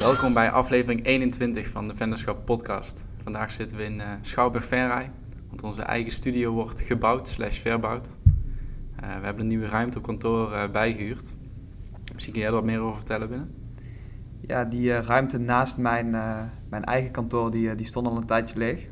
Welkom bij aflevering 21 van de Venderschap podcast. Vandaag zitten we in uh, Schouwburg-Venray, want onze eigen studio wordt gebouwd slash verbouwd. Uh, we hebben een nieuwe ruimte op kantoor uh, bijgehuurd. Misschien kun jij er wat meer over vertellen binnen? Ja, die ruimte naast mijn, mijn eigen kantoor, die, die stond al een tijdje leeg.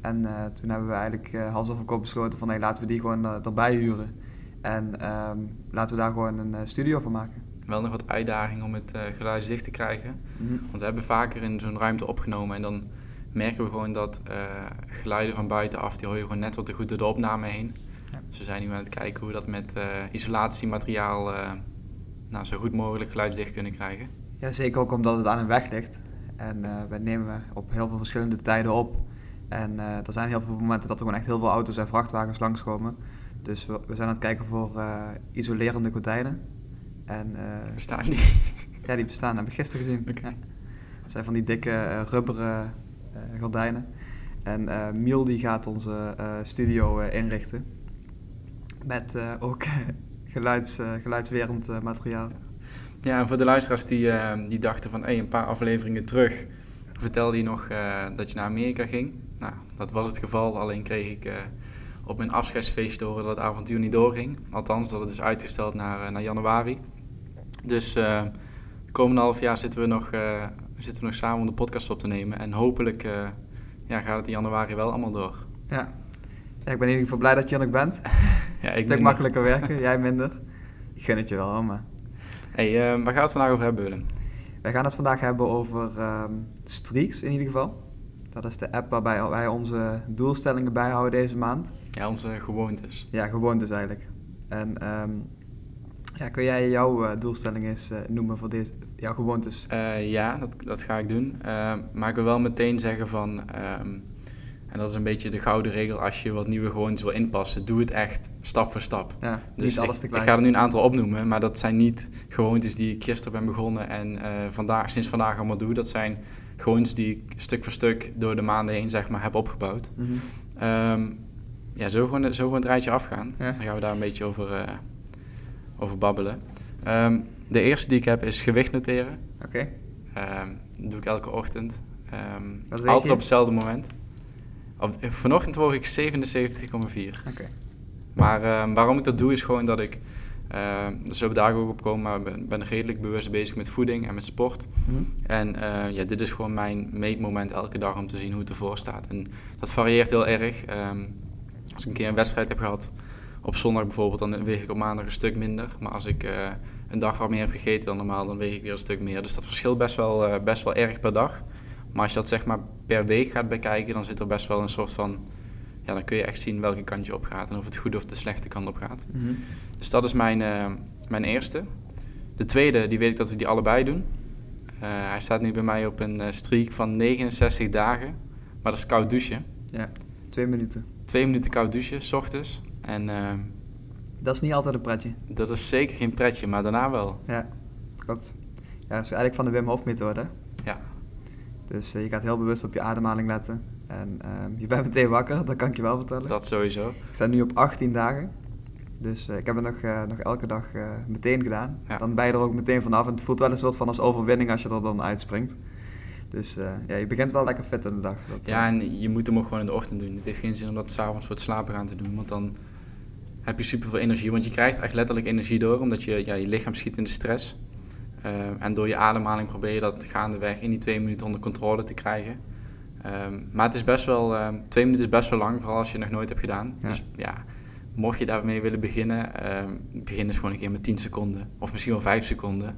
En toen hebben we eigenlijk hals over kop besloten van hey, laten we die gewoon erbij huren. En um, laten we daar gewoon een studio van maken wel nog wat uitdaging om het uh, geluidsdicht te krijgen. Mhm. Want we hebben vaker in zo'n ruimte opgenomen en dan merken we gewoon dat uh, geluiden van buitenaf, die hoor je gewoon net wat te goed door de opname heen. Ja. Dus we zijn nu aan het kijken hoe we dat met uh, isolatiemateriaal nou, zo goed mogelijk geluidsdicht kunnen krijgen. Ja, zeker ook omdat het aan een weg ligt. En we nemen op heel veel verschillende tijden op. En er zijn heel veel momenten dat er gewoon echt heel veel auto's en vrachtwagens langskomen. Dus we, we zijn aan het kijken voor isolerende gordijnen. En, uh, bestaan die? ja, die bestaan. Heb ik gisteren gezien. Okay. Ja. Dat zijn van die dikke uh, rubberen uh, gordijnen. En Miel die gaat onze studio inrichten. Met ook geluids, geluidswerend materiaal. Ja, en voor de luisteraars die, die dachten van... Hey, een paar afleveringen terug vertelde je nog dat je naar Amerika ging. Nou, dat was het geval. Alleen kreeg ik op mijn afscheidsfeest horen dat het avontuur niet doorging. Althans, dat het is uitgesteld naar, naar januari. Dus uh, de komende half jaar zitten we, nog, uh, zitten we nog samen om de podcast op te nemen. En hopelijk uh, ja, gaat het in januari wel allemaal door. Ja. ja ik ben in ieder geval blij dat je er nog bent. ja, ik een stuk makkelijker werken, jij minder. Ik gun het je wel, maar... Hey, waar gaan we het vandaag over hebben, Willem? Wij gaan het vandaag hebben over um, Streaks in ieder geval. Dat is de app waarbij wij onze doelstellingen bijhouden deze maand. Ja, onze gewoontes. Ja, gewoontes eigenlijk. En um, ja, kun jij jouw uh, doelstelling eens uh, noemen voor deze, jouw gewoontes? Uh, ja, dat, dat ga ik doen. maar ik wil wel meteen zeggen van, um, en dat is een beetje de gouden regel, als je wat nieuwe gewoontes wil inpassen, doe het echt stap voor stap. Ja, dus niet alles ik, ik, ga er nu een aantal opnoemen, maar dat zijn niet gewoontes die ik gisteren ben begonnen en vandaag, sinds vandaag allemaal doe. Dat zijn gewoontes die ik stuk voor stuk door de maanden heen zeg maar, heb opgebouwd. Mm -hmm. um, ja, zo gewoon, zo gewoon het rijtje afgaan. Ja. Dan gaan we daar een beetje over over babbelen. Ehm, de eerste die ik heb is gewicht noteren. Oké. Ehm, dat doe ik elke ochtend. Um, altijd op hetzelfde moment. Op, vanochtend woog ik 77,4. Oké. Maar waarom ik dat doe is gewoon dat ik... Uh, dus op dagen ook opkomen, maar ben, ben redelijk bewust bezig met voeding en met sport. Mhm. En uh, ja, dit is gewoon mijn meetmoment elke dag om te zien hoe het ervoor staat. En dat varieert heel erg. als ik een keer een wedstrijd heb gehad, op zondag bijvoorbeeld, dan weeg ik op maandag een stuk minder. Maar als ik uh, een dag wat meer heb gegeten dan normaal, dan weeg ik weer een stuk meer. Dus dat verschilt best wel, uh, best wel erg per dag. Maar als je dat zeg maar per week gaat bekijken, dan zit er best wel een soort van... Ja, dan kun je echt zien welke kant je op gaat en of het goede of de slechte kant op gaat. Mm -hmm. Dus dat is mijn, uh, mijn eerste. De tweede, die weet ik dat we die allebei doen. hij staat nu bij mij op een streak van 69 dagen. Maar dat is koud douchen. Ja, twee minuten. Twee minuten koud douchen, s ochtends. En, uh, dat is niet altijd een pretje. Dat is zeker geen pretje, maar daarna wel. Ja, klopt. Ja, dat is eigenlijk van de Wim Hof methode. Ja. Dus uh, je gaat heel bewust op je ademhaling letten. En uh, je bent meteen wakker, dat kan ik je wel vertellen. Dat sowieso. Ik sta nu op 18 dagen. Dus uh, ik heb het nog, nog elke dag meteen gedaan. Ja. Dan ben je er ook meteen vanaf. En het voelt wel een soort van als overwinning als je er dan uitspringt. Dus uh, ja, je begint wel lekker vet in de dag. Dat, ja, en je moet hem ook gewoon in de ochtend doen. Het heeft geen zin om dat s'avonds voor het slapen gaan te doen. Want dan heb je super veel energie. Want je krijgt echt letterlijk energie door, omdat je, ja, je lichaam schiet in de stress. Uh, en door je ademhaling probeer je dat gaandeweg in die twee minuten onder controle te krijgen. Um, maar het is best wel, uh, twee minuten is best wel lang, vooral als je het nog nooit hebt gedaan. Ja. Dus ja, mocht je daarmee willen beginnen, uh, begin eens gewoon een keer met 10 seconden. Of misschien wel 5 seconden.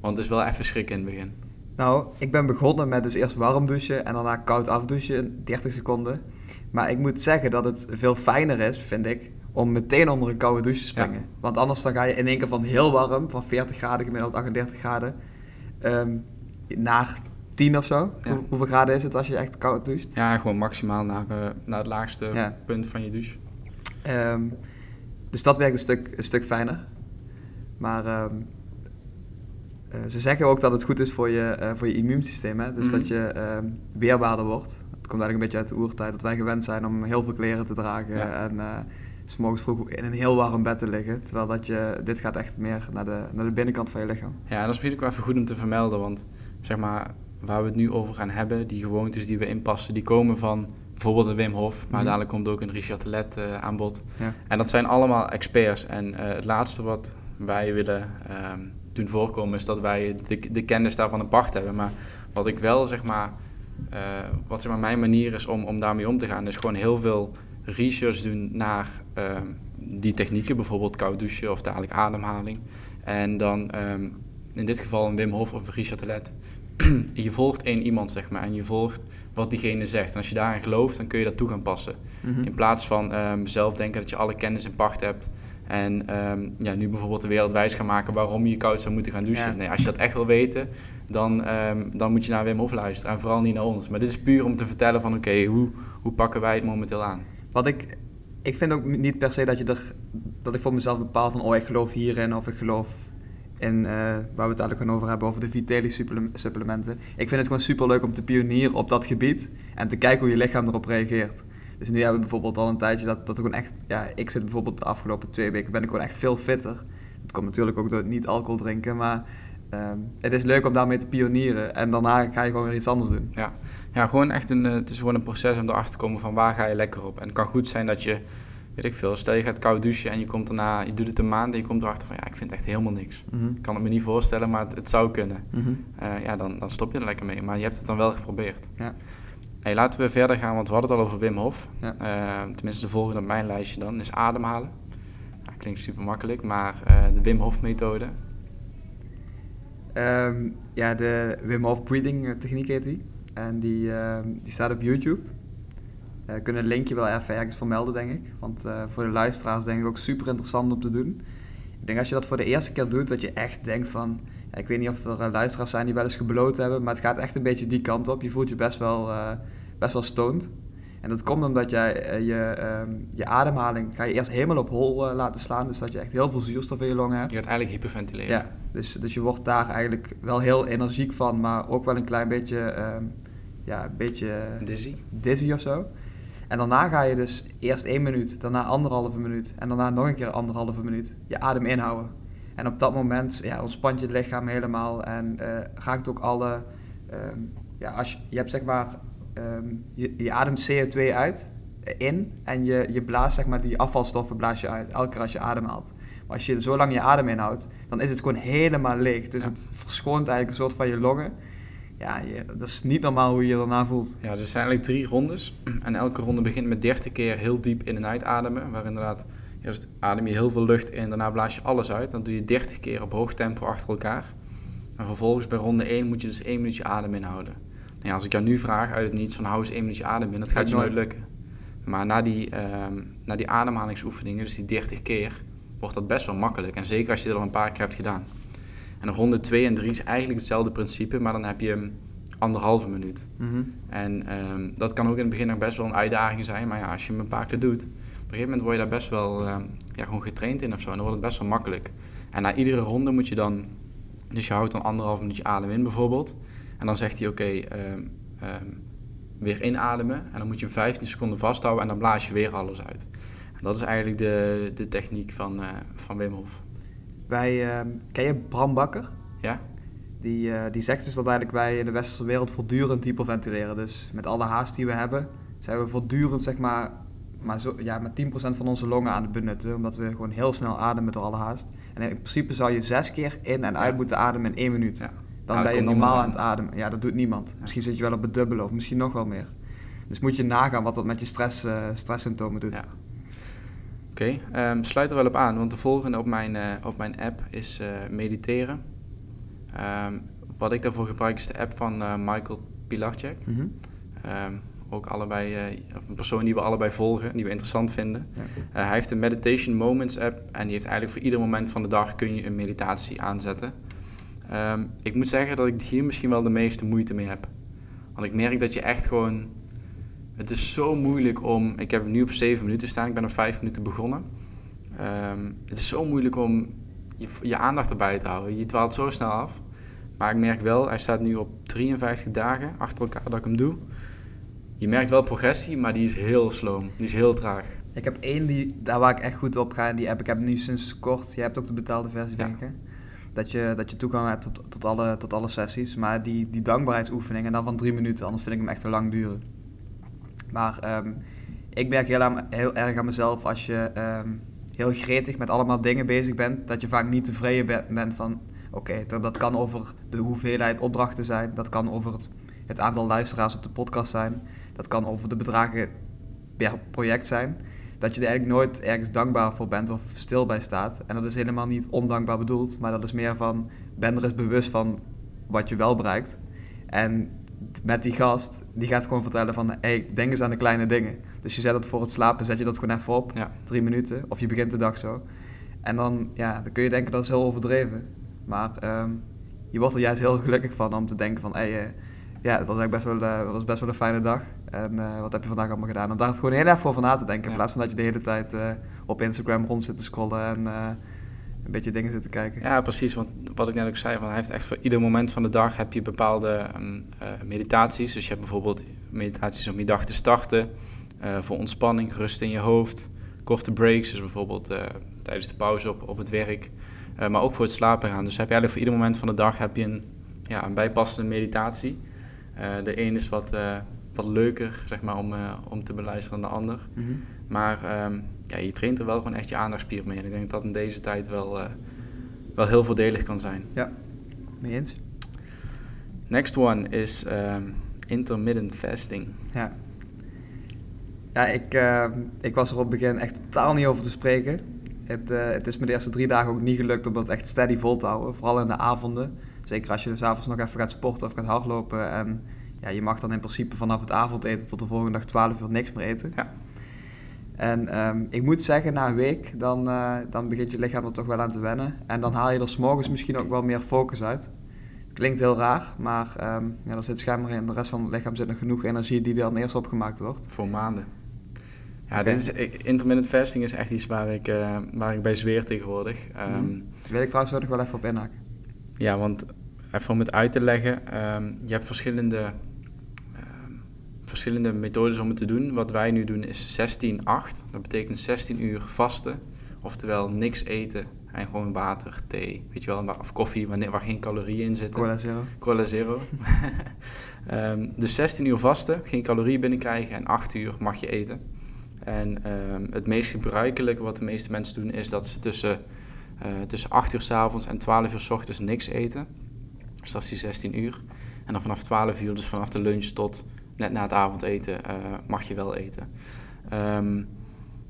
Want het is wel even schrikken in het begin. Nou, ik ben begonnen met dus eerst warm douchen en daarna koud afdouchen, 30 seconden. Maar ik moet zeggen dat het veel fijner is, vind ik, om meteen onder een koude douche te springen. Want anders dan ga je in één keer van heel warm, van 40 graden gemiddeld 38 graden, um, naar 10 of zo. hoeveel graden is het als je echt koud doucht? Ja, gewoon maximaal naar, uh, naar het laagste punt van je douche. Um, dus dat werkt een stuk, een stuk fijner. Maar um, uh, ze zeggen ook dat het goed is voor je, uh, voor je immuunsysteem. Hè? Dus mm dat je weerbaarder wordt. Het komt eigenlijk een beetje uit de oertijd dat wij gewend zijn om heel veel kleren te dragen. En s morgens vroeg in een heel warm bed te liggen. Terwijl dat je, dit gaat echt meer naar de, naar de binnenkant van je lichaam. Ja, dat is natuurlijk wel even goed om te vermelden. Want zeg maar, waar we het nu over gaan hebben, die gewoontes die we inpassen, die komen van bijvoorbeeld een Wim Hof, maar Mhm. dadelijk komt ook een Richard Let eh aan bod. Ja. En dat zijn allemaal experts. En eh, het laatste wat wij willen ehm, doen voorkomen is dat wij de, de kennis daarvan een pacht hebben. Maar wat ik wel, zeg maar, eh, wat zeg maar mijn manier is om, om daarmee om te gaan, is gewoon heel veel research doen naar ehm, die technieken, bijvoorbeeld koud douchen of dadelijk ademhaling. En dan ehm, in dit geval een Wim Hof of een Richard je volgt één iemand, zeg maar, en je volgt wat diegene zegt. En als je daarin gelooft, dan kun je dat toe gaan passen. Mhm. In plaats van ehm, zelf denken dat je alle kennis in pacht hebt. En ja, nu bijvoorbeeld de wereld wijs gaan maken waarom je koud zou moeten gaan douchen. Ja. Nee, als je dat echt wil weten, dan, dan moet je naar Wim Hof luisteren. En vooral niet naar ons. Maar dit is puur om te vertellen van oké, hoe, hoe pakken wij het momenteel aan? Wat ik, ik vind ook niet per se dat je er, dat ik voor mezelf bepaal van, oh ik geloof hierin of ik geloof in, eh, waar we het eigenlijk over hebben, over de Vitelli supple- supplementen. Ik vind het gewoon super leuk om te pionieren op dat gebied en te kijken hoe je lichaam erop reageert. Dus nu hebben we bijvoorbeeld al een tijdje dat, dat er gewoon echt, ja, ik zit bijvoorbeeld de afgelopen twee weken, ben ik gewoon echt veel fitter. Het komt natuurlijk ook door niet alcohol drinken, maar ehm, het is leuk om daarmee te pionieren en daarna ga je gewoon weer iets anders doen. Ja, ja gewoon echt een, eh, het is gewoon een proces om erachter te komen van waar ga je lekker op. En het kan goed zijn dat je, weet ik veel, stel je gaat koud douchen en je komt daarna, je doet het een maand en je komt erachter van ja, ik vind echt helemaal niks. Mhm. Ik kan het me niet voorstellen, maar het, het zou kunnen. Mhm. Eh, ja, dan, dan stop je er lekker mee. Maar je hebt het dan wel geprobeerd. Ja. Hey, laten we verder gaan, want we hadden het al over Wim Hof. Ja. Eh, tenminste, de volgende op mijn lijstje dan is ademhalen. Ja, klinkt super makkelijk, maar eh, de Wim Hof methode. Ehm, ja, de Wim Hof breathing eh, techniek heet die. En die, ehm, die staat op YouTube. We kunnen het linkje wel even ergens vermelden, denk ik. Want eh, voor de luisteraars denk ik ook super interessant om te doen. Ik denk als je dat voor de eerste keer doet, dat je echt denkt van... Ik weet niet of er luisteraars zijn die wel eens gebloot hebben, maar het gaat echt een beetje die kant op. Je voelt je best wel, eh, best wel stoned. En dat komt omdat jij eh, je, ehm, je ademhaling ga je eerst helemaal op hol eh, laten slaan. Dus dat je echt heel veel zuurstof in je longen hebt. Je gaat eigenlijk hyperventileren. Ja, dus, dus je wordt daar eigenlijk wel heel energiek van, maar ook wel een klein beetje, ehm, ja, een beetje Dizzy. dizzy of zo. En daarna ga je dus eerst één minuut, daarna anderhalve minuut en daarna nog een keer anderhalve minuut je adem inhouden. En op dat moment ja, ontspant je lichaam helemaal en eh raakt ook alle, ehm, ja, als je, je hebt zeg maar, ehm, je, je ademt CO2 uit, in en je, je blaast zeg maar die afvalstoffen blaas je uit, elke keer als je ademhaalt. Maar als je zo lang je adem inhoudt, dan is het gewoon helemaal leeg. Dus Ja. het verschoont eigenlijk een soort van je longen. Ja, je, dat is niet normaal hoe je je daarna voelt. Ja, er zijn eigenlijk drie rondes. En elke ronde begint met 30 keer heel diep in en uitademen. Waar inderdaad, eerst adem je heel veel lucht in, daarna blaas je alles uit. Dan doe je 30 keer op hoog tempo achter elkaar. En vervolgens bij ronde 1 moet je dus één minuutje adem inhouden. Ja, als ik jou nu vraag uit het niets van hou eens één minuutje adem in, dat gaat je nooit lukken. Maar na die, ehm, na die ademhalingsoefeningen, dus die 30 keer, wordt dat best wel makkelijk. En zeker als je dat al een paar keer hebt gedaan. En ronde 2 en 3 is eigenlijk hetzelfde principe, maar dan heb je hem anderhalve minuut. Mhm. En ehm, dat kan ook in het begin nog best wel een uitdaging zijn. Maar ja, als je hem een paar keer doet, op een gegeven moment word je daar best wel ehm, ja, gewoon getraind in of zo. En dan wordt het best wel makkelijk. En na iedere ronde moet je dan, dus je houdt dan anderhalf minuutje adem in bijvoorbeeld. En dan zegt hij oké, ehm, ehm, weer inademen. En dan moet je hem 15 seconden vasthouden en dan blaas je weer alles uit. En dat is eigenlijk de, de techniek van, eh, van Wim Hof. Wij, ehm, ken je Bram Bakker? Ja? Die, eh, die zegt dus dat eigenlijk wij in de westerse wereld voortdurend hyperventileren. Dus met alle haast die we hebben, zijn we voortdurend zeg maar, maar zo, ja, met 10% van onze longen aan het benutten. Omdat we gewoon heel snel ademen door alle haast. En in principe zou je zes keer in en uit Ja. moeten ademen in één minuut. ja. Dan Ja, ben je normaal aan het ademen. Ja, dat doet niemand. Misschien zit je wel op het dubbele of misschien nog wel meer. Dus moet je nagaan wat dat met je stress, eh, stresssymptomen doet. Ja. Oké, ehm, sluit er wel op aan, want de volgende op mijn, eh, op mijn app is eh, mediteren. Ehm, wat ik daarvoor gebruik is de app van Michael Pilarczyk. Mhm. Ehm, ook allebei, een persoon die we allebei volgen, die we interessant vinden. Ja. Hij heeft een Meditation Moments app en die heeft eigenlijk voor ieder moment van de dag kun je een meditatie aanzetten. Ehm, ik moet zeggen dat ik hier misschien wel de meeste moeite mee heb. Want ik merk dat je echt gewoon... Het is zo moeilijk om... Ik heb nu op 7 minuten staan, ik ben op 5 minuten begonnen. Ehm, het is zo moeilijk om je, je aandacht erbij te houden. Je dwaalt zo snel af. Maar ik merk wel, hij staat nu op 53 dagen achter elkaar dat ik hem doe. Je merkt wel progressie, maar die is heel slow. Die is heel traag. Ik heb één die, daar waar ik echt goed op ga in die app. Ik heb nu sinds kort. Je hebt ook de betaalde versie, Ja. denk ik. Dat je, dat je toegang hebt tot, tot, alle, tot alle sessies. Maar die, die dankbaarheidsoefening en dan van drie minuten, anders vind ik hem echt te lang duren. Maar ehm, ik merk heel, heel erg aan mezelf als je ehm, heel gretig met allemaal dingen bezig bent, dat je vaak niet tevreden bent van, oké, dat kan over de hoeveelheid opdrachten zijn, dat kan over het, het aantal luisteraars op de podcast zijn, dat kan over de bedragen per project zijn dat je er eigenlijk nooit ergens dankbaar voor bent of stil bij staat. En dat is helemaal niet ondankbaar bedoeld, maar dat is meer van, ben er eens bewust van wat je wel bereikt. En met die gast, die gaat gewoon vertellen van, hey, denk eens aan de kleine dingen. Dus je zet het voor het slapen, zet je dat gewoon even op, ja. drie minuten, of je begint de dag zo. En dan, ja, dan kun je denken dat is heel overdreven. Maar ehm, je wordt er juist heel gelukkig van om te denken van, hey, uh, ja, het was eigenlijk best wel, uh, was best wel een fijne dag. En uh, wat heb je vandaag allemaal gedaan? Om daar gewoon heel even over na te denken. In plaats van dat je de hele tijd uh, op Instagram rond zit te scrollen en uh, een beetje dingen zit te kijken. Ja, precies. Want wat ik net ook zei, van, hij heeft echt voor ieder moment van de dag heb je bepaalde um, meditaties. Dus je hebt bijvoorbeeld meditaties om je dag te starten. voor ontspanning, rust in je hoofd. Korte breaks, dus bijvoorbeeld tijdens de pauze op, op het werk. maar ook voor het slapen gaan. Dus heb je eigenlijk voor ieder moment van de dag heb je een, ja, een bijpassende meditatie. de een is wat wat leuker zeg maar, om, uh, om te beluisteren dan de ander. Mm -hmm. Maar um, ja, je traint er wel gewoon echt je aandachtspier mee. En ik denk dat dat in deze tijd wel, uh, wel heel voordelig kan zijn. Ja, mee eens. Next one is um, intermittent fasting. Ja. Ja, ik, uh, ik was er op het begin echt totaal niet over te spreken. Het, het is me de eerste drie dagen ook niet gelukt om dat echt steady vol te houden. Vooral in de avonden. Zeker als je dus avonds nog even gaat sporten of gaat hardlopen en ja, je mag dan in principe vanaf het avondeten tot de volgende dag 12 uur niks meer eten. Ja. En um, ik moet zeggen, na een week, dan, uh, dan begint je lichaam er toch wel aan te wennen. En dan haal je er s'morgens misschien ook wel meer focus uit. Klinkt heel raar, maar um, ja, er zit schijnbaar in de rest van het lichaam zit nog genoeg energie die dan eerst opgemaakt wordt. Voor maanden. Ja, dit is, intermittent fasting is echt iets waar ik, uh, waar ik bij zweer tegenwoordig. Um, mm. Wil ik trouwens nog wel even op inhaken. Ja, want even om het uit te leggen, je hebt verschillende verschillende methodes om het te doen. Wat wij nu doen is 16-8. Dat betekent 16 uur vasten. Oftewel niks eten en gewoon water, thee, weet je wel, of koffie waar, waar geen calorieën in zitten. Cola zero. Cola zero. um, dus 16 uur vasten, geen calorieën binnenkrijgen en 8 uur mag je eten. En um, het meest gebruikelijke wat de meeste mensen doen is dat ze tussen, uh, tussen 8 uur s avonds en 12 uur s ochtends niks eten. Dus dat is die 16 uur. En dan vanaf 12 uur, dus vanaf de lunch tot net na het avondeten uh, mag je wel eten. Um,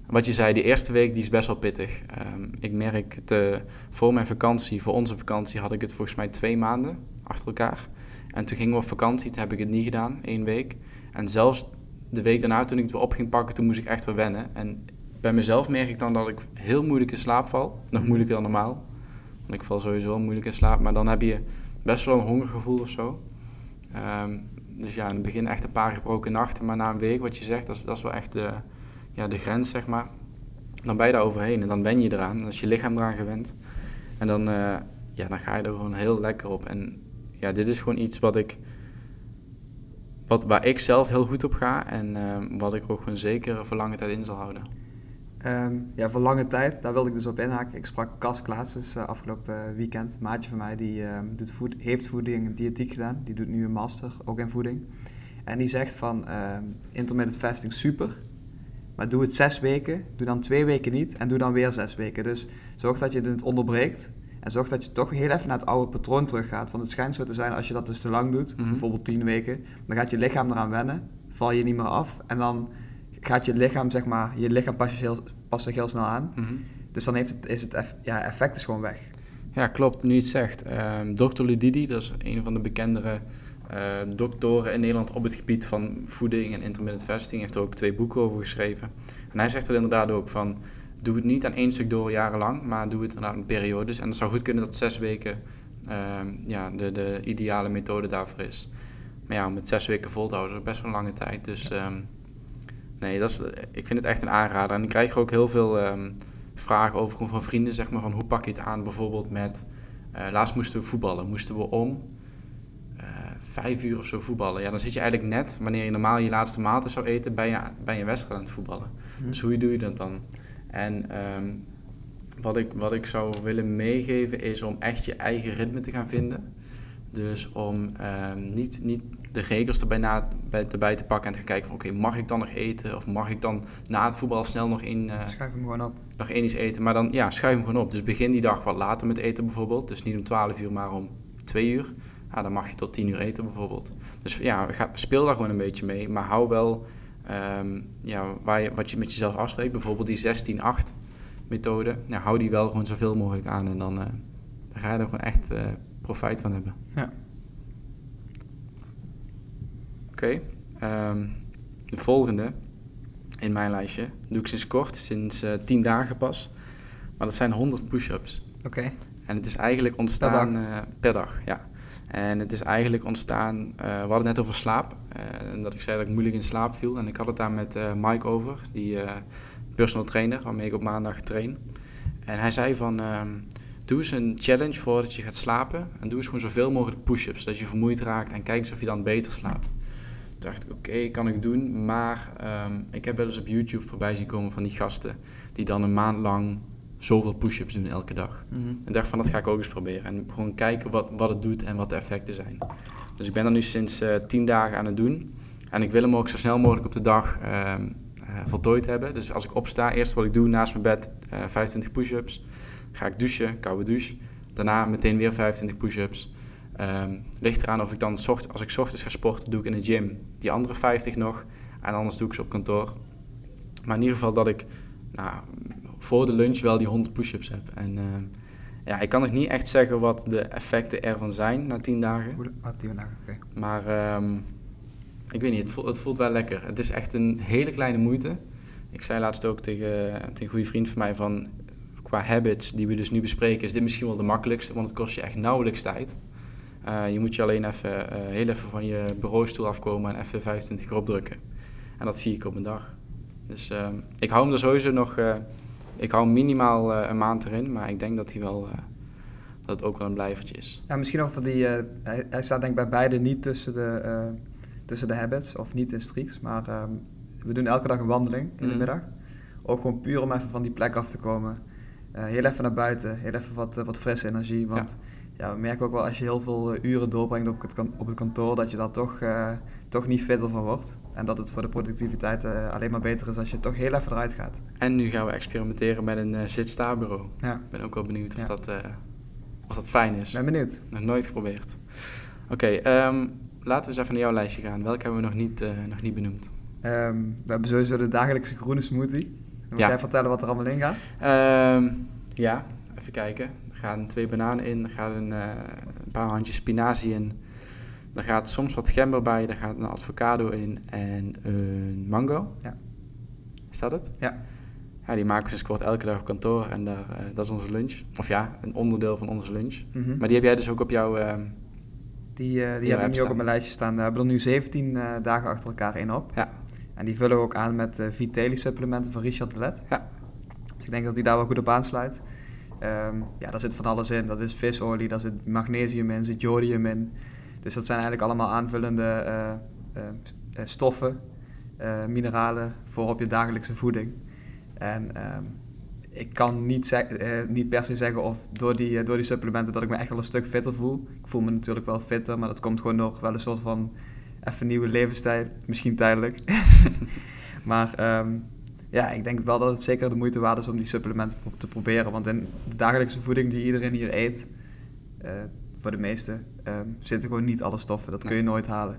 wat je zei, die eerste week die is best wel pittig. Um, ik merk het, voor mijn vakantie, voor onze vakantie, had ik het volgens mij twee maanden achter elkaar. En toen gingen we op vakantie, toen heb ik het niet gedaan, één week. En zelfs de week daarna, toen ik het weer op ging pakken, toen moest ik echt weer wennen. En bij mezelf merk ik dan dat ik heel moeilijk in slaap val. Nog mhm. moeilijker dan normaal. Want ik val sowieso moeilijk in slaap. Maar dan heb je best wel een hongergevoel of zo. Um, dus ja, in het begin echt een paar gebroken nachten, maar na een week, wat je zegt, dat is, dat is wel echt de, ja, de grens, zeg maar. Dan ben je daar overheen en dan ben je eraan. Dan is je lichaam eraan gewend. En dan, uh, ja, dan ga je er gewoon heel lekker op. En ja, dit is gewoon iets wat ik, wat, waar ik zelf heel goed op ga en uh, wat ik ook gewoon zeker voor lange tijd in zal houden. Um, ja, voor lange tijd, daar wilde ik dus op inhaken. Ik sprak Cas Klaassen uh, afgelopen uh, weekend, een maatje van mij, die uh, doet voed heeft voeding en diëtiek gedaan. Die doet nu een master, ook in voeding. En die zegt van, ehm, intermittent fasting super, maar doe het zes weken, doe dan twee weken niet en doe dan weer zes weken. Dus zorg dat je het onderbreekt en zorg dat je toch heel even naar het oude patroon teruggaat. Want het schijnt zo te zijn, als je dat dus te lang doet, mhm. bijvoorbeeld tien weken, dan gaat je lichaam eraan wennen, val je niet meer af en dan gaat je lichaam, zeg maar, je lichaam past, heel, past zich heel snel aan. Mhm. Dus dan heeft het, is het ja, effect is gewoon weg. Ja, klopt. Nu je het zegt. Um, Dr. Ludidi, dat is een van de bekendere uh, doktoren in Nederland op het gebied van voeding en intermittent fasting, heeft er ook twee boeken over geschreven. En hij zegt er inderdaad ook van, doe het niet aan één stuk door jarenlang, maar doe het inderdaad in periodes. En het zou goed kunnen dat zes weken uh, ja, de, de ideale methode daarvoor is. Maar ja, om het zes weken vol te houden, is best wel een lange tijd. Dus um, Nee, dat is, ik vind het echt een aanrader. En ik krijg ook heel veel um, vragen over van vrienden, zeg maar, van hoe pak je het aan bijvoorbeeld met... Uh, laatst moesten we voetballen, moesten we om uh, vijf uur of zo voetballen. Ja, dan zit je eigenlijk net, wanneer je normaal je laatste maaltijd zou eten, bij je, bij je wedstrijd aan het voetballen. Mhm. Dus hoe doe je dat dan? En um, wat, ik, wat ik zou willen meegeven is om echt je eigen ritme te gaan vinden. Dus om ehm, niet, niet de regels erbij, na, bij, erbij te pakken en te gaan kijken van oké, mag ik dan nog eten? Of mag ik dan na het voetbal snel nog in... Uh, schuif hem gewoon op. Nog één iets eten. Maar dan, ja, schuif hem gewoon op. Dus begin die dag wat later met eten bijvoorbeeld. Dus niet om 12 uur, maar om 2 uur. Ja, dan mag je tot 10 uur eten bijvoorbeeld. Dus ja, ga, speel daar gewoon een beetje mee. Maar hou wel um, ja, waar je, wat je met jezelf afspreekt. Bijvoorbeeld die 16-8 methode. Ja, hou die wel gewoon zoveel mogelijk aan. En dan, uh, dan ga je er gewoon echt uh, profijt van hebben. Ja. Oké. Okay. Um, de volgende in mijn lijstje doe ik sinds kort, sinds uh, 10 dagen pas. Maar dat zijn 100 push-ups. Oké. Okay. En het is eigenlijk ontstaan per dag, per dag ja. En het is eigenlijk ontstaan, uh, we hadden het net over slaap. Uh, en dat ik zei dat ik moeilijk in slaap viel. En ik had het daar met uh, Mike over, die personal trainer, waarmee ik op maandag train. En hij zei van, ehm, doe eens een challenge voordat je gaat slapen. En doe eens gewoon zoveel mogelijk push-ups, zodat je vermoeid raakt. En kijk eens of je dan beter slaapt. Dacht ik, oké, kan ik doen. Maar um, ik heb wel eens op YouTube voorbij zien komen van die gasten... die dan een maand lang zoveel push-ups doen elke dag. Mm -hmm. En dacht van, dat ga ik ook eens proberen. En gewoon kijken wat, wat het doet en wat de effecten zijn. Dus ik ben dat nu sinds uh, tien dagen aan het doen. En ik wil hem ook zo snel mogelijk op de dag uh, uh, voltooid hebben. Dus als ik opsta, eerst wat ik doe naast mijn bed, 25 push-ups. Ga ik douchen, koude douche. Daarna meteen weer 25 push-ups. Um, ligt eraan of ik dan, zocht, als ik ochtends ga sporten, doe ik in de gym die andere 50 nog. En anders doe ik ze op kantoor. Maar in ieder geval dat ik nou, voor de lunch wel die 100 push-ups heb. En uh, ja, ik kan nog niet echt zeggen wat de effecten ervan zijn na 10 dagen. Ah, 10 dagen, oké. Okay. Maar um, ik weet niet, het voelt, het voelt wel lekker. Het is echt een hele kleine moeite. Ik zei laatst ook tegen, tegen een goede vriend van mij van... qua habits die we dus nu bespreken is dit misschien wel de makkelijkste... want het kost je echt nauwelijks tijd. Uh, je moet je alleen even, uh, heel even van je bureaustoel afkomen en even 25 keer opdrukken. En dat vier keer op een dag. Dus uh, ik hou hem er sowieso nog... Uh, ik hou minimaal een maand erin, maar ik denk dat hij wel... dat het ook wel een blijvertje is. Ja, misschien over die... Hij, hij, staat denk ik bij beide niet tussen de, tussen de habits of niet in streaks. Maar ehm, we doen elke dag een wandeling in mm. de middag. Ook gewoon puur om even van die plek af te komen. heel even naar buiten, heel even wat, wat frisse energie. Want... Ja ja, we merken ook wel als je heel veel uh, uren doorbrengt op het, op het kantoor, dat je daar toch, uh, toch niet fitter van wordt. En dat het voor de productiviteit uh, alleen maar beter is als je toch heel even eruit gaat. En nu gaan we experimenteren met een zit-sta-bureau. Ja. Ik ben ook wel benieuwd of, ja. dat, of dat fijn is. Ben benieuwd. Nog nooit geprobeerd. Oké, okay, um, laten we eens even naar jouw lijstje gaan. Welke hebben we nog niet, nog niet benoemd? Um, we hebben sowieso de dagelijkse groene smoothie. Wil ja. jij vertellen wat er allemaal in gaat? Um, ja, even kijken. Er gaan twee bananen in, er gaat een, uh, een paar handjes spinazie in. Er gaat soms wat gember bij, er gaat een avocado in en een mango. Ja. Is dat het? Ja. Ja, die maken we kort elke dag op kantoor en daar, uh, dat is onze lunch. Of ja, een onderdeel van onze lunch. Mm -hmm. Maar die heb jij dus ook op jouw... Uh, die uh, die heb ik nu ook op mijn lijstje staan. We hebben er nu 17 dagen achter elkaar in op. Ja. En die vullen we ook aan met Vitelli supplementen van Richard Let. Ja. Dus ik denk dat die daar wel goed op aansluit. Um, ja, daar zit van alles in. Dat is visolie, daar zit magnesium in, zit jodium in. Dus dat zijn eigenlijk allemaal aanvullende uh, uh, stoffen, uh, mineralen voor op je dagelijkse voeding. En um, ik kan niet, niet, per se zeggen of door die, door die supplementen dat ik me echt wel een stuk fitter voel. Ik voel me natuurlijk wel fitter, maar dat komt gewoon door wel een soort van even nieuwe levensstijl, misschien tijdelijk. maar um, ja, ik denk wel dat het zeker de moeite waard is om die supplementen te proberen. Want in de dagelijkse voeding die iedereen hier eet, uh, voor de meeste, uh, zitten gewoon niet alle stoffen. Dat kun je nooit halen.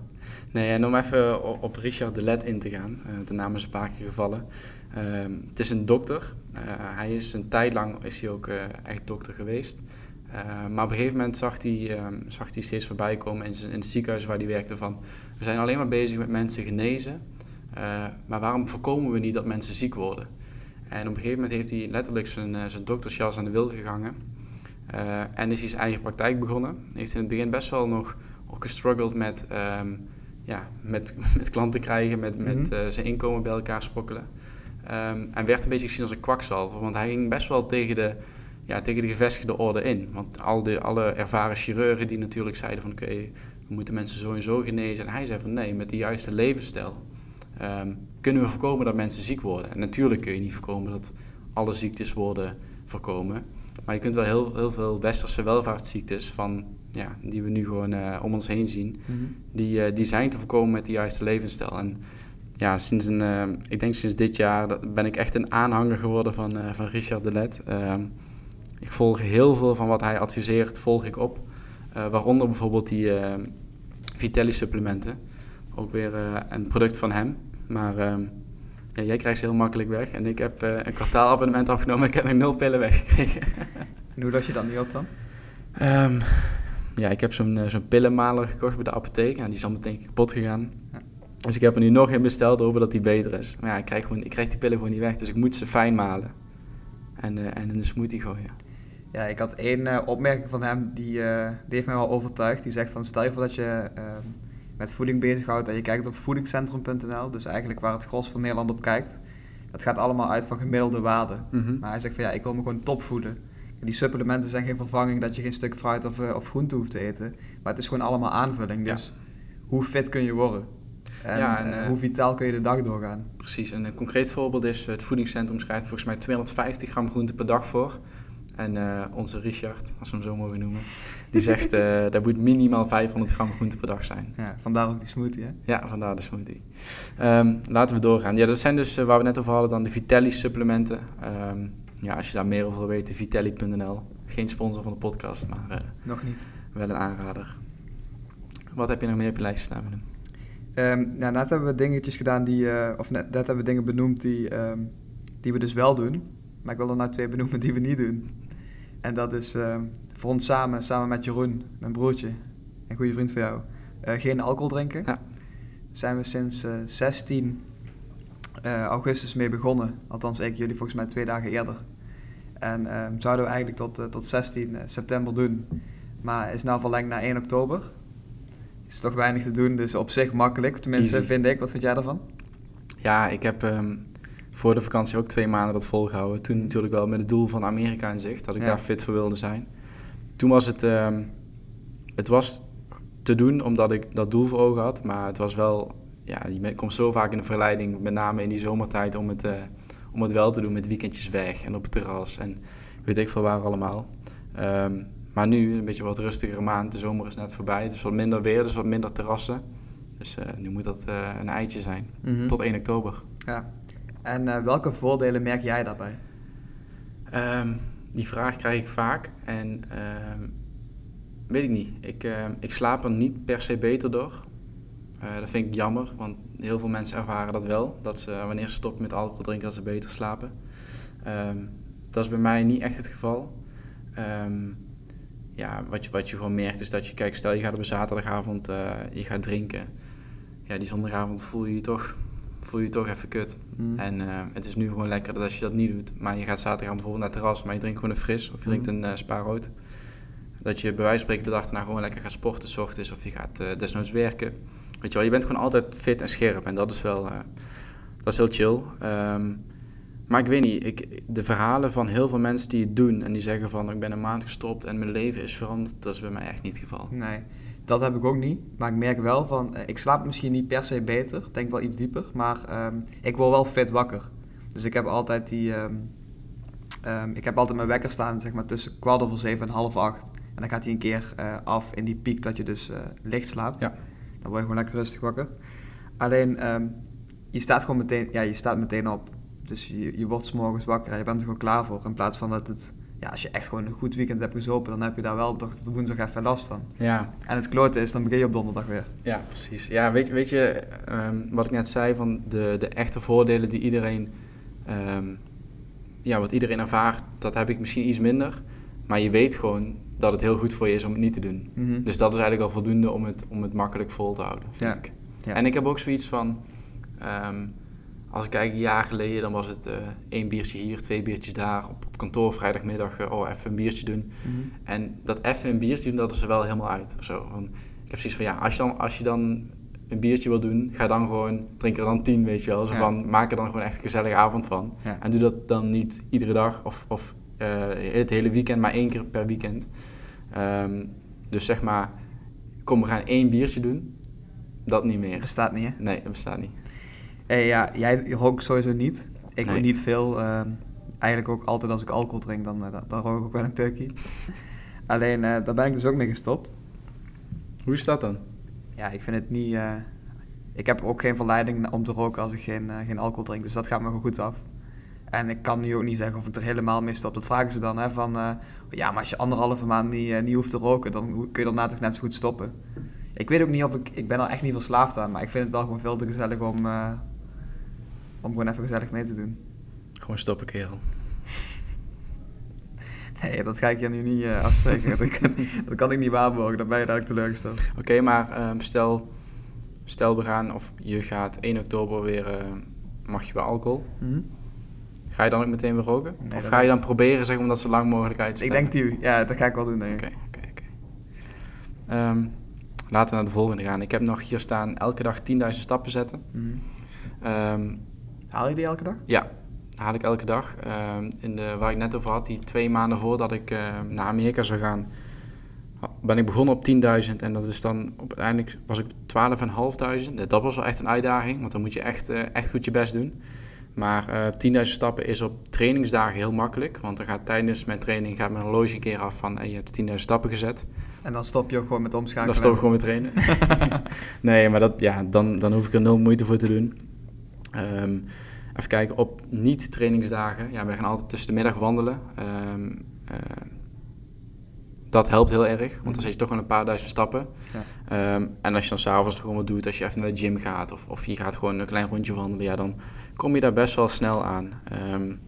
Nee, en om even op Richard de Let in te gaan, uh, de naam is een paar keer gevallen. Ehm, het is een dokter. hij is een tijd lang is hij ook echt dokter geweest. maar op een gegeven moment zag hij, um, zag hij steeds voorbij komen in, in het ziekenhuis waar hij werkte van... We zijn alleen maar bezig met mensen genezen uh, maar waarom voorkomen we niet dat mensen ziek worden? En op een gegeven moment heeft hij letterlijk zijn, uh, zijn doktersjas aan de wil gegangen. Uh, en is hij zijn eigen praktijk begonnen. Heeft in het begin best wel nog ook gestruggeld met, um, ja, met, met klanten krijgen, met, met -hmm. zijn inkomen bij elkaar sprokkelen. Um, en werd een beetje gezien als een kwakzalver, want hij ging best wel tegen de, ja, tegen de gevestigde orde in. Want al die, alle ervaren chirurgen die natuurlijk zeiden van oké, okay, we moeten mensen zo en zo genezen. En hij zei van nee, met de juiste levensstijl Um, kunnen we voorkomen dat mensen ziek worden? En natuurlijk kun je niet voorkomen dat alle ziektes worden voorkomen. Maar je kunt wel heel, heel veel westerse welvaartsziektes van, ja, die we nu gewoon uh, om ons heen zien, Mhm. die, eh, die zijn te voorkomen met de juiste levensstijl. En ja, sinds een, eh, ik denk sinds dit jaar ben ik echt een aanhanger geworden van, eh, van Richard de Let. Ehm, ik volg heel veel van wat hij adviseert, volg ik op. Eh, waaronder bijvoorbeeld die eh, Vitelli supplementen. Ook weer eh, een product van hem. Maar ehm, ja, jij krijgt ze heel makkelijk weg. En ik heb eh, een kwartaalabonnement afgenomen en ik heb nog nul pillen weggekregen. En hoe los je dat niet op dan? Ehm, ja, ik heb zo'n eh, zo'n pillenmaler gekocht bij de apotheek. En die is al meteen kapot gegaan. Ja. Dus ik heb er nu nog in besteld, hopen dat die beter is. Maar ja, ik krijg, gewoon, ik krijg die pillen gewoon niet weg. Dus ik moet ze fijn malen. En, eh, en in een smoothie gooien. Ja, ik had één opmerking van hem, die, die heeft mij wel overtuigd. Die zegt van, stel je voor dat je ehm, met voeding bezighoudt en je kijkt op voedingscentrum.nl, dus eigenlijk waar het gros van Nederland op kijkt. Dat gaat allemaal uit van gemiddelde waarden. Mhm. Maar hij zegt van, ja, ik wil me gewoon top voeden. Die supplementen zijn geen vervanging dat je geen stuk fruit of, eh, of groente hoeft te eten. Maar het is gewoon allemaal aanvulling. Ja. Dus hoe fit kun je worden? En, Ja, en, eh, eh, hoe vitaal kun je de dag doorgaan? Precies, en een concreet voorbeeld is, het voedingscentrum schrijft volgens mij 250 gram groente per dag voor. En onze Richard, als we hem zo mogen noemen, die zegt eh dat moet minimaal 500 gram groente per dag zijn. Ja, vandaar ook die smoothie, hè? Ja, vandaar de smoothie. Ehm, laten we doorgaan. Ja, dat zijn dus, eh, waar we net over hadden, dan de Vitelli supplementen. Ehm, ja, als je daar meer over wil weten, vitelli.nl. Geen sponsor van de podcast, maar eh, Nog niet. wel een aanrader. Wat heb je nog meer op je lijst staan, Willem? Ehm, nou, net hebben we dingetjes gedaan die, of net, net hebben we dingen benoemd die, die we dus wel doen. Maar ik wil er nou twee benoemen die we niet doen. En dat is voor ons samen, samen met Jeroen, mijn broertje, een goede vriend van jou, eh, geen alcohol drinken. Ja. Zijn we sinds eh, 16 eh, augustus mee begonnen. Althans, ik, jullie volgens mij twee dagen eerder. En ehm, zouden we eigenlijk tot, eh, tot 16 september doen. Maar is nou verlengd naar 1 oktober. Is toch weinig te doen, dus op zich makkelijk. Tenminste, Easy. vind ik. Wat vind jij daarvan? Ja, ik heb ehm, voor de vakantie ook twee maanden dat volgehouden. Toen natuurlijk wel met het doel van Amerika in zicht, dat ik Ja. daar fit voor wilde zijn. Toen was het, ehm, het was te doen omdat ik dat doel voor ogen had, maar het was wel, ja, je komt zo vaak in de verleiding, met name in die zomertijd, om het, eh, om het wel te doen met weekendjes weg en op het terras en weet ik veel waar allemaal. Ehm, maar nu, een beetje wat rustigere maand, de zomer is net voorbij, het is wat minder weer, dus wat minder terrassen. Dus eh, nu moet dat eh, een eitje zijn. Mhm. Tot 1 oktober. Ja. En welke voordelen merk jij daarbij? Ehm, die vraag krijg ik vaak en ehm, weet ik niet. Ik, ehm, ik slaap er niet per se beter door. Eh, dat vind ik jammer, want heel veel mensen ervaren dat wel. Dat ze wanneer ze stoppen met alcohol drinken, dat ze beter slapen. Ehm, dat is bij mij niet echt het geval. Ja, wat je, wat je gewoon merkt is dat je, kijk, stel je gaat op een zaterdagavond, eh, je gaat drinken. Ja, die zondagavond voel je je toch, voel je, je toch even kut. Mhm. En eh, het is nu gewoon lekker dat als je dat niet doet, maar je gaat zaterdag bijvoorbeeld naar het terras, maar je drinkt gewoon een fris of je drinkt Mhm. een eh spa rood. Dat je bij wijze van spreken de dag daarna gewoon lekker gaat sporten 's ochtends of je gaat eh, desnoods werken. Weet je wel, je bent gewoon altijd fit en scherp en dat is wel, eh, dat is heel chill. Ehm, maar ik weet niet, ik, de verhalen van heel veel mensen die het doen en die zeggen van ik ben een maand gestopt en mijn leven is veranderd, dat is bij mij echt niet het geval. Nee, dat heb ik ook niet. Maar ik merk wel van, eh, ik slaap misschien niet per se beter, denk wel iets dieper, maar ehm, ik word wel fit wakker. Dus ik heb altijd die, ehm, ehm, ik heb altijd mijn wekker staan, zeg maar tussen kwart over zeven en half acht. En dan gaat hij een keer eh, af in die piek dat je dus eh, licht slaapt. Ja. Dan word je gewoon lekker rustig wakker. Alleen, je staat gewoon meteen, ja, je staat meteen op. Dus je, je wordt 's morgens wakker en je bent er gewoon klaar voor. In plaats van dat het, ja, als je echt gewoon een goed weekend hebt gezopen, dan heb je daar wel toch tot woensdag even last van. Ja, En het klote is, dan begin je op donderdag weer. Ja, precies. Ja, weet, je- weet je, ehm, wat ik net zei van de, de echte voordelen die iedereen, ehm, ja, wat iedereen ervaart, dat heb ik misschien iets minder. Maar je weet gewoon dat het heel goed voor je is om het niet te doen. Mhm. Dus dat is eigenlijk al voldoende om het, om het makkelijk vol te houden, vind Ja. ik. Ja. En ik heb ook zoiets van, ehm, als ik kijk een jaar geleden, dan was het eh, één biertje hier, twee biertjes daar. Op, op kantoor vrijdagmiddag, eh, oh even een biertje doen. Mhm. En dat even een biertje doen, dat is er wel helemaal uit. Of zo. Ik heb zoiets van, ja, als je, dan, als je dan een biertje wil doen, ga dan gewoon, drink er dan tien, weet je wel. Zo Ja. van, maak er dan gewoon echt een gezellige avond van. Ja. En doe dat dan niet iedere dag of, of eh, het hele weekend, maar één keer per weekend. Ehm, dus zeg maar, kom, we gaan één biertje doen. Dat niet meer. Bestaat niet, hè? Nee, dat bestaat niet. Hey, ja, jij rookt sowieso niet. Ik Nee. niet veel. ehm, eigenlijk ook altijd als ik alcohol drink, dan, uh, dan, rook ik ook wel een peukje. Alleen, uh, daar ben ik dus ook mee gestopt. Hoe is dat dan? Ja, ik vind het niet... Uh, ik heb ook geen verleiding om te roken als ik geen, geen alcohol drink, dus dat gaat me gewoon goed af. En ik kan nu ook niet zeggen of ik er helemaal mee stop. Dat vragen ze dan, hè, van... ja, maar als je anderhalve maand niet, niet hoeft te roken, dan kun je daarna toch net zo goed stoppen. Ik weet ook niet of ik... Ik ben er echt niet verslaafd aan, maar ik vind het wel gewoon veel te gezellig om... om gewoon even gezellig mee te doen. Gewoon stoppen, kerel. Nee, dat ga ik je nu niet uh, afspreken. dat, kan, dat, kan, ik niet waarborgen, dan ben je eigenlijk teleurgesteld. Oké, maar um, stel, stel we gaan, of je gaat 1 oktober weer, uh, mag je bij alcohol. Mm -hmm. Ga je dan ook meteen weer roken? Nee, of ga je dan proberen zeg, om dat zo lang mogelijk uit te stellen? Ik denk die, ja, dat ga ik wel doen. Oké, oké, oké. Ehm, laten we naar de volgende gaan. Ik heb nog hier staan elke dag 10.000 stappen zetten. Mm -hmm. um, Haal je die elke dag? Ja, haal ik elke dag. Uh, in de, waar ik net over had, die twee maanden voordat ik uh, naar Amerika zou gaan, ben ik begonnen op 10.000 en dat is dan uiteindelijk was ik 12.500. Dat was wel echt een uitdaging, want dan moet je echt, uh, echt goed je best doen. Maar 10.000 stappen is op trainingsdagen heel makkelijk, want dan gaat tijdens mijn training gaat mijn horloge een keer af van hey, je hebt 10.000 stappen gezet. En dan stop je ook gewoon met omschakelen? Dan stop ik gewoon met trainen. nee, maar dat, ja, dan, dan hoef ik er nul moeite voor te doen. Um, Even kijken, op niet-trainingsdagen, ja, we gaan altijd tussen de middag wandelen. Um, uh, dat helpt heel erg, want dan mhm. zet je toch wel een paar duizend stappen. Ja. Um, en als je dan s'avonds gewoon wat doet, als je even naar de gym gaat of, of je gaat gewoon een klein rondje wandelen, ja, dan kom je daar best wel snel aan. Um,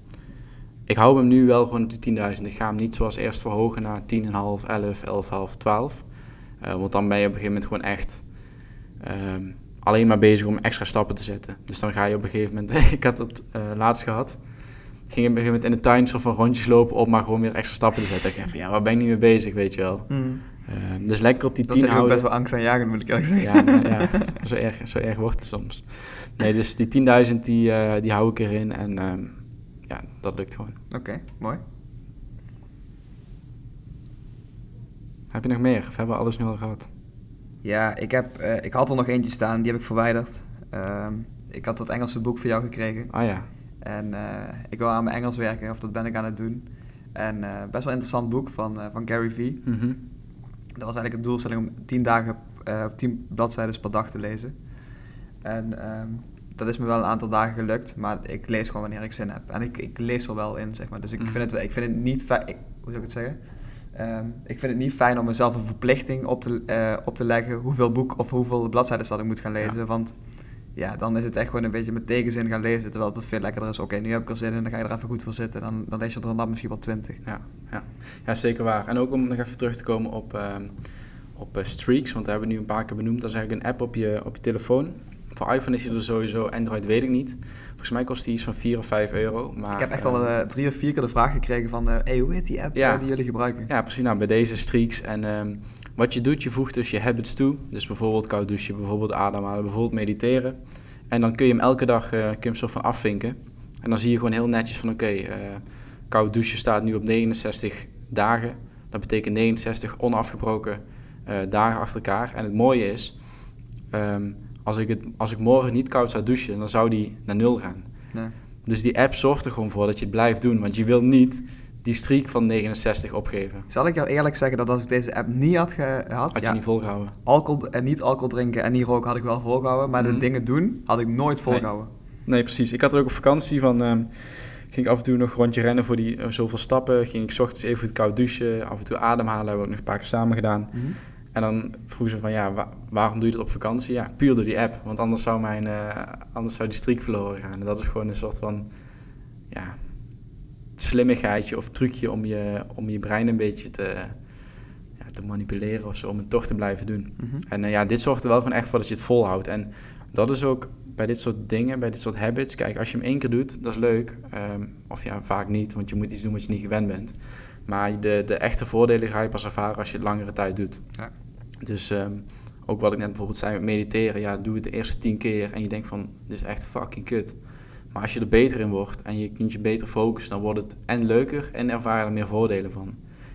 ik hou hem nu wel gewoon op de 10.000. Ik ga hem niet zoals eerst verhogen naar 10,5, 11, 11,5, 12. Uh, want dan ben je op een gegeven moment gewoon echt um, alleen maar bezig om extra stappen te zetten. Dus dan ga je op een gegeven moment, ik had het uh, laatst gehad, ging op een gegeven moment in de tuin zo van rondjes lopen op, maar gewoon weer extra stappen te zetten. Ik dacht van ja, waar ben ik niet mee bezig, weet je wel. Mm. Uh, dus lekker op die dat tien houden. Dat is best wel angst aan jagen, moet ik eerlijk zeggen. Ja, ja zo, erg, zo erg wordt het soms. Nee, dus die 10.000 die, uh, die hou ik erin en uh, ja, dat lukt gewoon. Oké, okay, mooi. Heb je nog meer? Of hebben we alles nu al gehad? Ja, ik, heb, uh, ik had er nog eentje staan, die heb ik verwijderd. Uh, ik had dat Engelse boek voor jou gekregen. Ah ja. En uh, ik wil aan mijn Engels werken, of dat ben ik aan het doen. En uh, best wel interessant boek van, van Gary Vee. Mm -hmm. Dat was eigenlijk de doelstelling om tien dagen, tien bladzijden per dag te lezen. En um, dat is me wel een aantal dagen gelukt, maar ik lees gewoon wanneer ik zin heb. En ik, ik lees er wel in, zeg maar. Dus ik, mm -hmm. vind, het, ik vind het niet. Hoe zou ik het zeggen? Um, ik vind het niet fijn om mezelf een verplichting op te, uh, op te leggen hoeveel boek of hoeveel bladzijden dat ik moet gaan lezen. Ja. Want ja, dan is het echt gewoon een beetje met tegenzin gaan lezen. Terwijl het veel lekkerder is. Oké, okay, nu heb ik er zin in, dan ga je er even goed voor zitten. Dan, dan lees je er dan misschien wel twintig. Ja, ja. ja, zeker waar. En ook om nog even terug te komen op, uh, op uh, Streaks, want daar hebben we nu een paar keer benoemd. Dat is eigenlijk een app op je, op je telefoon. Voor iPhone is hij er sowieso, Android weet ik niet. Volgens mij kost die iets van 4 of 5 euro. Maar, ik heb echt al uh, drie of vier keer de vraag gekregen van, uh, hey, hoe heet die app ja, uh, die jullie gebruiken? Ja, precies. Nou, bij deze Streaks. En um, wat je doet, je voegt dus je habits toe. Dus bijvoorbeeld koud douchen, bijvoorbeeld ademhalen, bijvoorbeeld mediteren. En dan kun je hem elke dag kun je hem soort van afvinken. En dan zie je gewoon heel netjes van, oké, okay, koud douchen staat nu op 69 dagen. Dat betekent 69 onafgebroken dagen achter elkaar. En het mooie is... Um, als ik, het, als ik morgen niet koud zou douchen, dan zou die naar nul gaan. Dus die app zorgt er gewoon voor dat je het blijft doen. Want je wil niet die streak van 69 opgeven. Zal ik jou eerlijk zeggen dat als ik deze app niet had gehad... Had je ja, niet volgehouden? Alcohol en niet alcohol drinken en niet roken had ik wel volgehouden. Maar de mhm. dingen doen had ik nooit volgehouden. Nee. nee, precies. Ik had er ook op vakantie van... Um, ging ik af en toe nog een rondje rennen voor die uh, zoveel stappen. Ging ik ochtends even goed koud douchen. Af en toe ademhalen. Hebben we ook nog een paar keer samen gedaan. Mm -hmm. En dan vroegen ze van, ja, waarom doe je dat op vakantie? Ja, puur door die app. Want anders zou, mijn, uh, anders zou die streak verloren gaan. En dat is gewoon een soort van, ja, slimmigheidje of trucje om je, om je brein een beetje te, ja, te manipuleren of zo. Om het toch te blijven doen. Mm -hmm. En uh, ja, dit zorgt er wel gewoon echt voor dat je het volhoudt. En dat is ook bij dit soort dingen, bij dit soort habits. Kijk, als je hem één keer doet, dat is leuk. Um, of ja, vaak niet, want je moet iets doen wat je niet gewend bent. Maar de, de echte voordelen ga je pas ervaren als je het langere tijd doet. Ja. Dus um, ook wat ik net bijvoorbeeld zei met mediteren. Ja, doe het de eerste tien keer en je denkt van, dit is echt fucking kut. Maar als je er beter in wordt en je kunt je beter focussen, dan wordt het en leuker en ervaar je er meer voordelen van.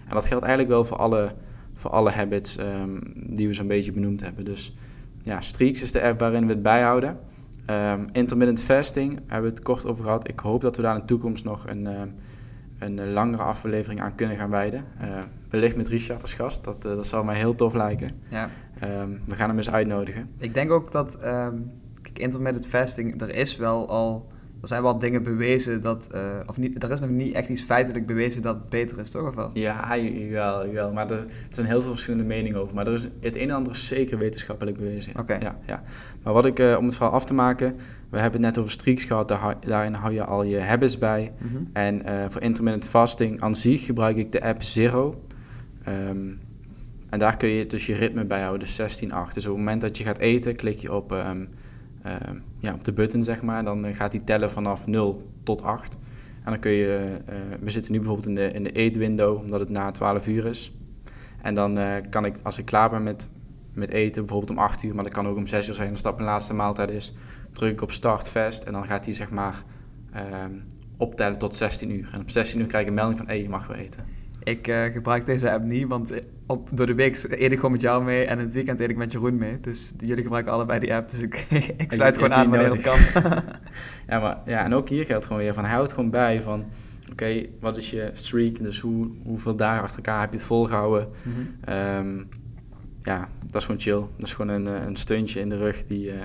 En dat geldt eigenlijk wel voor alle, voor alle habits um, die we zo'n beetje benoemd hebben. Dus ja, Streaks is de app waarin we het bijhouden. Ehm, intermittent fasting hebben we het kort over gehad. Ik hoop dat we daar in de toekomst nog een, ehm, een langere aflevering aan kunnen gaan wijden. Uh, wellicht met Richard als gast. Dat, dat zou mij heel tof lijken. Ja. we gaan hem eens uitnodigen. Ik denk ook dat kijk, intermittent fasting, er is wel al er zijn wel dingen bewezen dat, uh, of niet, er is nog niet echt iets feitelijk bewezen dat het beter is, toch? Of wel? Ja, jawel, jawel. Maar er, er zijn heel veel verschillende meningen over. Maar er is het een en ander zeker wetenschappelijk bewezen. Oké. Ja, ja. Maar wat ik, uh, om het verhaal af te maken, we hebben het net over streaks gehad, daar, daarin hou je al je habits bij. Mhm. En uh, voor intermittent fasting aan zich gebruik ik de app Zero. Um, en daar kun je dus je ritme bijhouden, dus 16-8. Dus op het moment dat je gaat eten, klik je op... Um, Ehm, ja, op de button, zeg maar. Dan eh, gaat hij tellen vanaf 0 tot 8. En dan kun je, uh, we zitten nu bijvoorbeeld in de, in de eetwindow, omdat het na 12 uur is. En dan uh, kan ik, als ik klaar ben met, met eten, bijvoorbeeld om 8 uur, maar dat kan ook om 6 uur zijn als dat mijn laatste maaltijd is, druk ik op start fast en dan gaat hij zeg maar um, optellen tot 16 uur. En op 16 uur krijg ik een melding van, hé, je mag weer eten. Ik uh, gebruik deze app niet, want op, door de week eet ik gewoon met jou mee en in het weekend eet ik met Jeroen mee. Dus jullie gebruiken allebei die app, dus ik, ik sluit gewoon aan wanneer het kan. ja, maar, ja, en ook hier geldt gewoon weer van, houd gewoon bij van, oké, wat is je streak? Dus hoe, hoeveel dagen achter elkaar heb je het volgehouden? Mm ja, dat is gewoon chill. Dat is gewoon een, eh, een steuntje in de rug die, uh,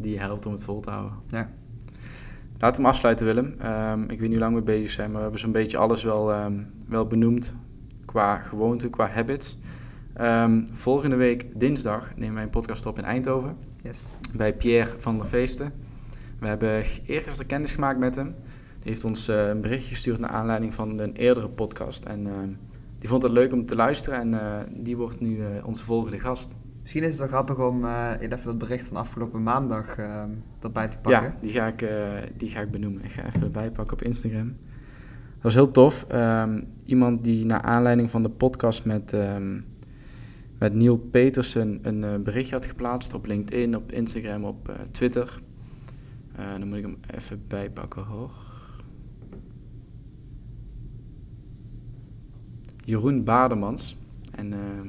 die je helpt om het vol te houden. Ja. Laten we hem afsluiten, Willem. Um, ik weet niet hoe lang we bezig zijn, maar we hebben zo'n beetje alles wel, um, wel benoemd qua gewoonte, qua habits. Um, volgende week dinsdag nemen wij een podcast op in Eindhoven. Yes. Bij Pierre van der Feesten. We hebben eergisteren kennis gemaakt met hem. Die heeft ons uh, een bericht gestuurd naar aanleiding van een eerdere podcast. En uh, die vond het leuk om te luisteren en uh, die wordt nu onze volgende gast. Misschien is het wel grappig om uh, even dat bericht van afgelopen maandag uh, erbij te pakken. Ja, die ga, ik, uh, die ga ik benoemen. Ik ga even erbij pakken op Instagram. Dat was heel tof. Um, iemand die naar aanleiding van de podcast met, um, met Neil Petersen een berichtje had geplaatst op LinkedIn, op Instagram, op Twitter. dan moet ik hem even bijpakken hoor. Jeroen Bademans. En ehm,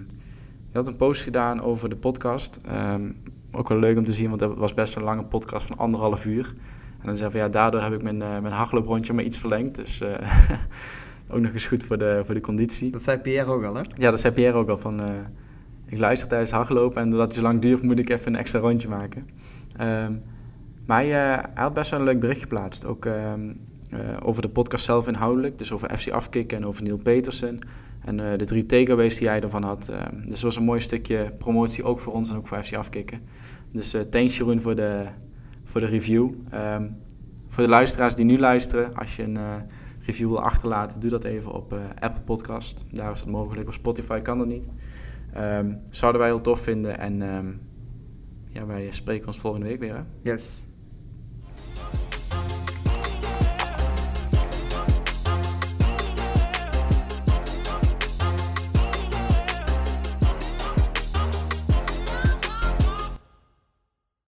je had een post gedaan over de podcast. Um, ook wel leuk om te zien, want dat was best een lange podcast van anderhalf uur. En dan zei van ja, daardoor heb ik mijn, uh, mijn hardlooprondje maar iets verlengd. Dus uh, ook nog eens goed voor de, voor de conditie. Dat zei Pierre ook al, hè? Ja, dat zei Pierre ook al. Van, uh, ik luister tijdens hardlopen en doordat het zo lang duurt, moet ik even een extra rondje maken. Um, maar hij, hij, had best wel een leuk bericht geplaatst. Ook um, over de podcast zelf inhoudelijk. Dus over FC Afkikken en over Neil Petersen. En uh, de drie takeaways die jij ervan had. Uh, dus het was een mooi stukje promotie ook voor ons en ook voor FC Afkikken. Dus uh, thanks Jeroen voor de, voor de review. Um, voor de luisteraars die nu luisteren, als je een review wil achterlaten, doe dat even op Apple Podcast. Daar is dat mogelijk. Op Spotify kan dat niet. Um, zouden wij heel tof vinden. En um, ja, wij spreken ons volgende week weer. Yes.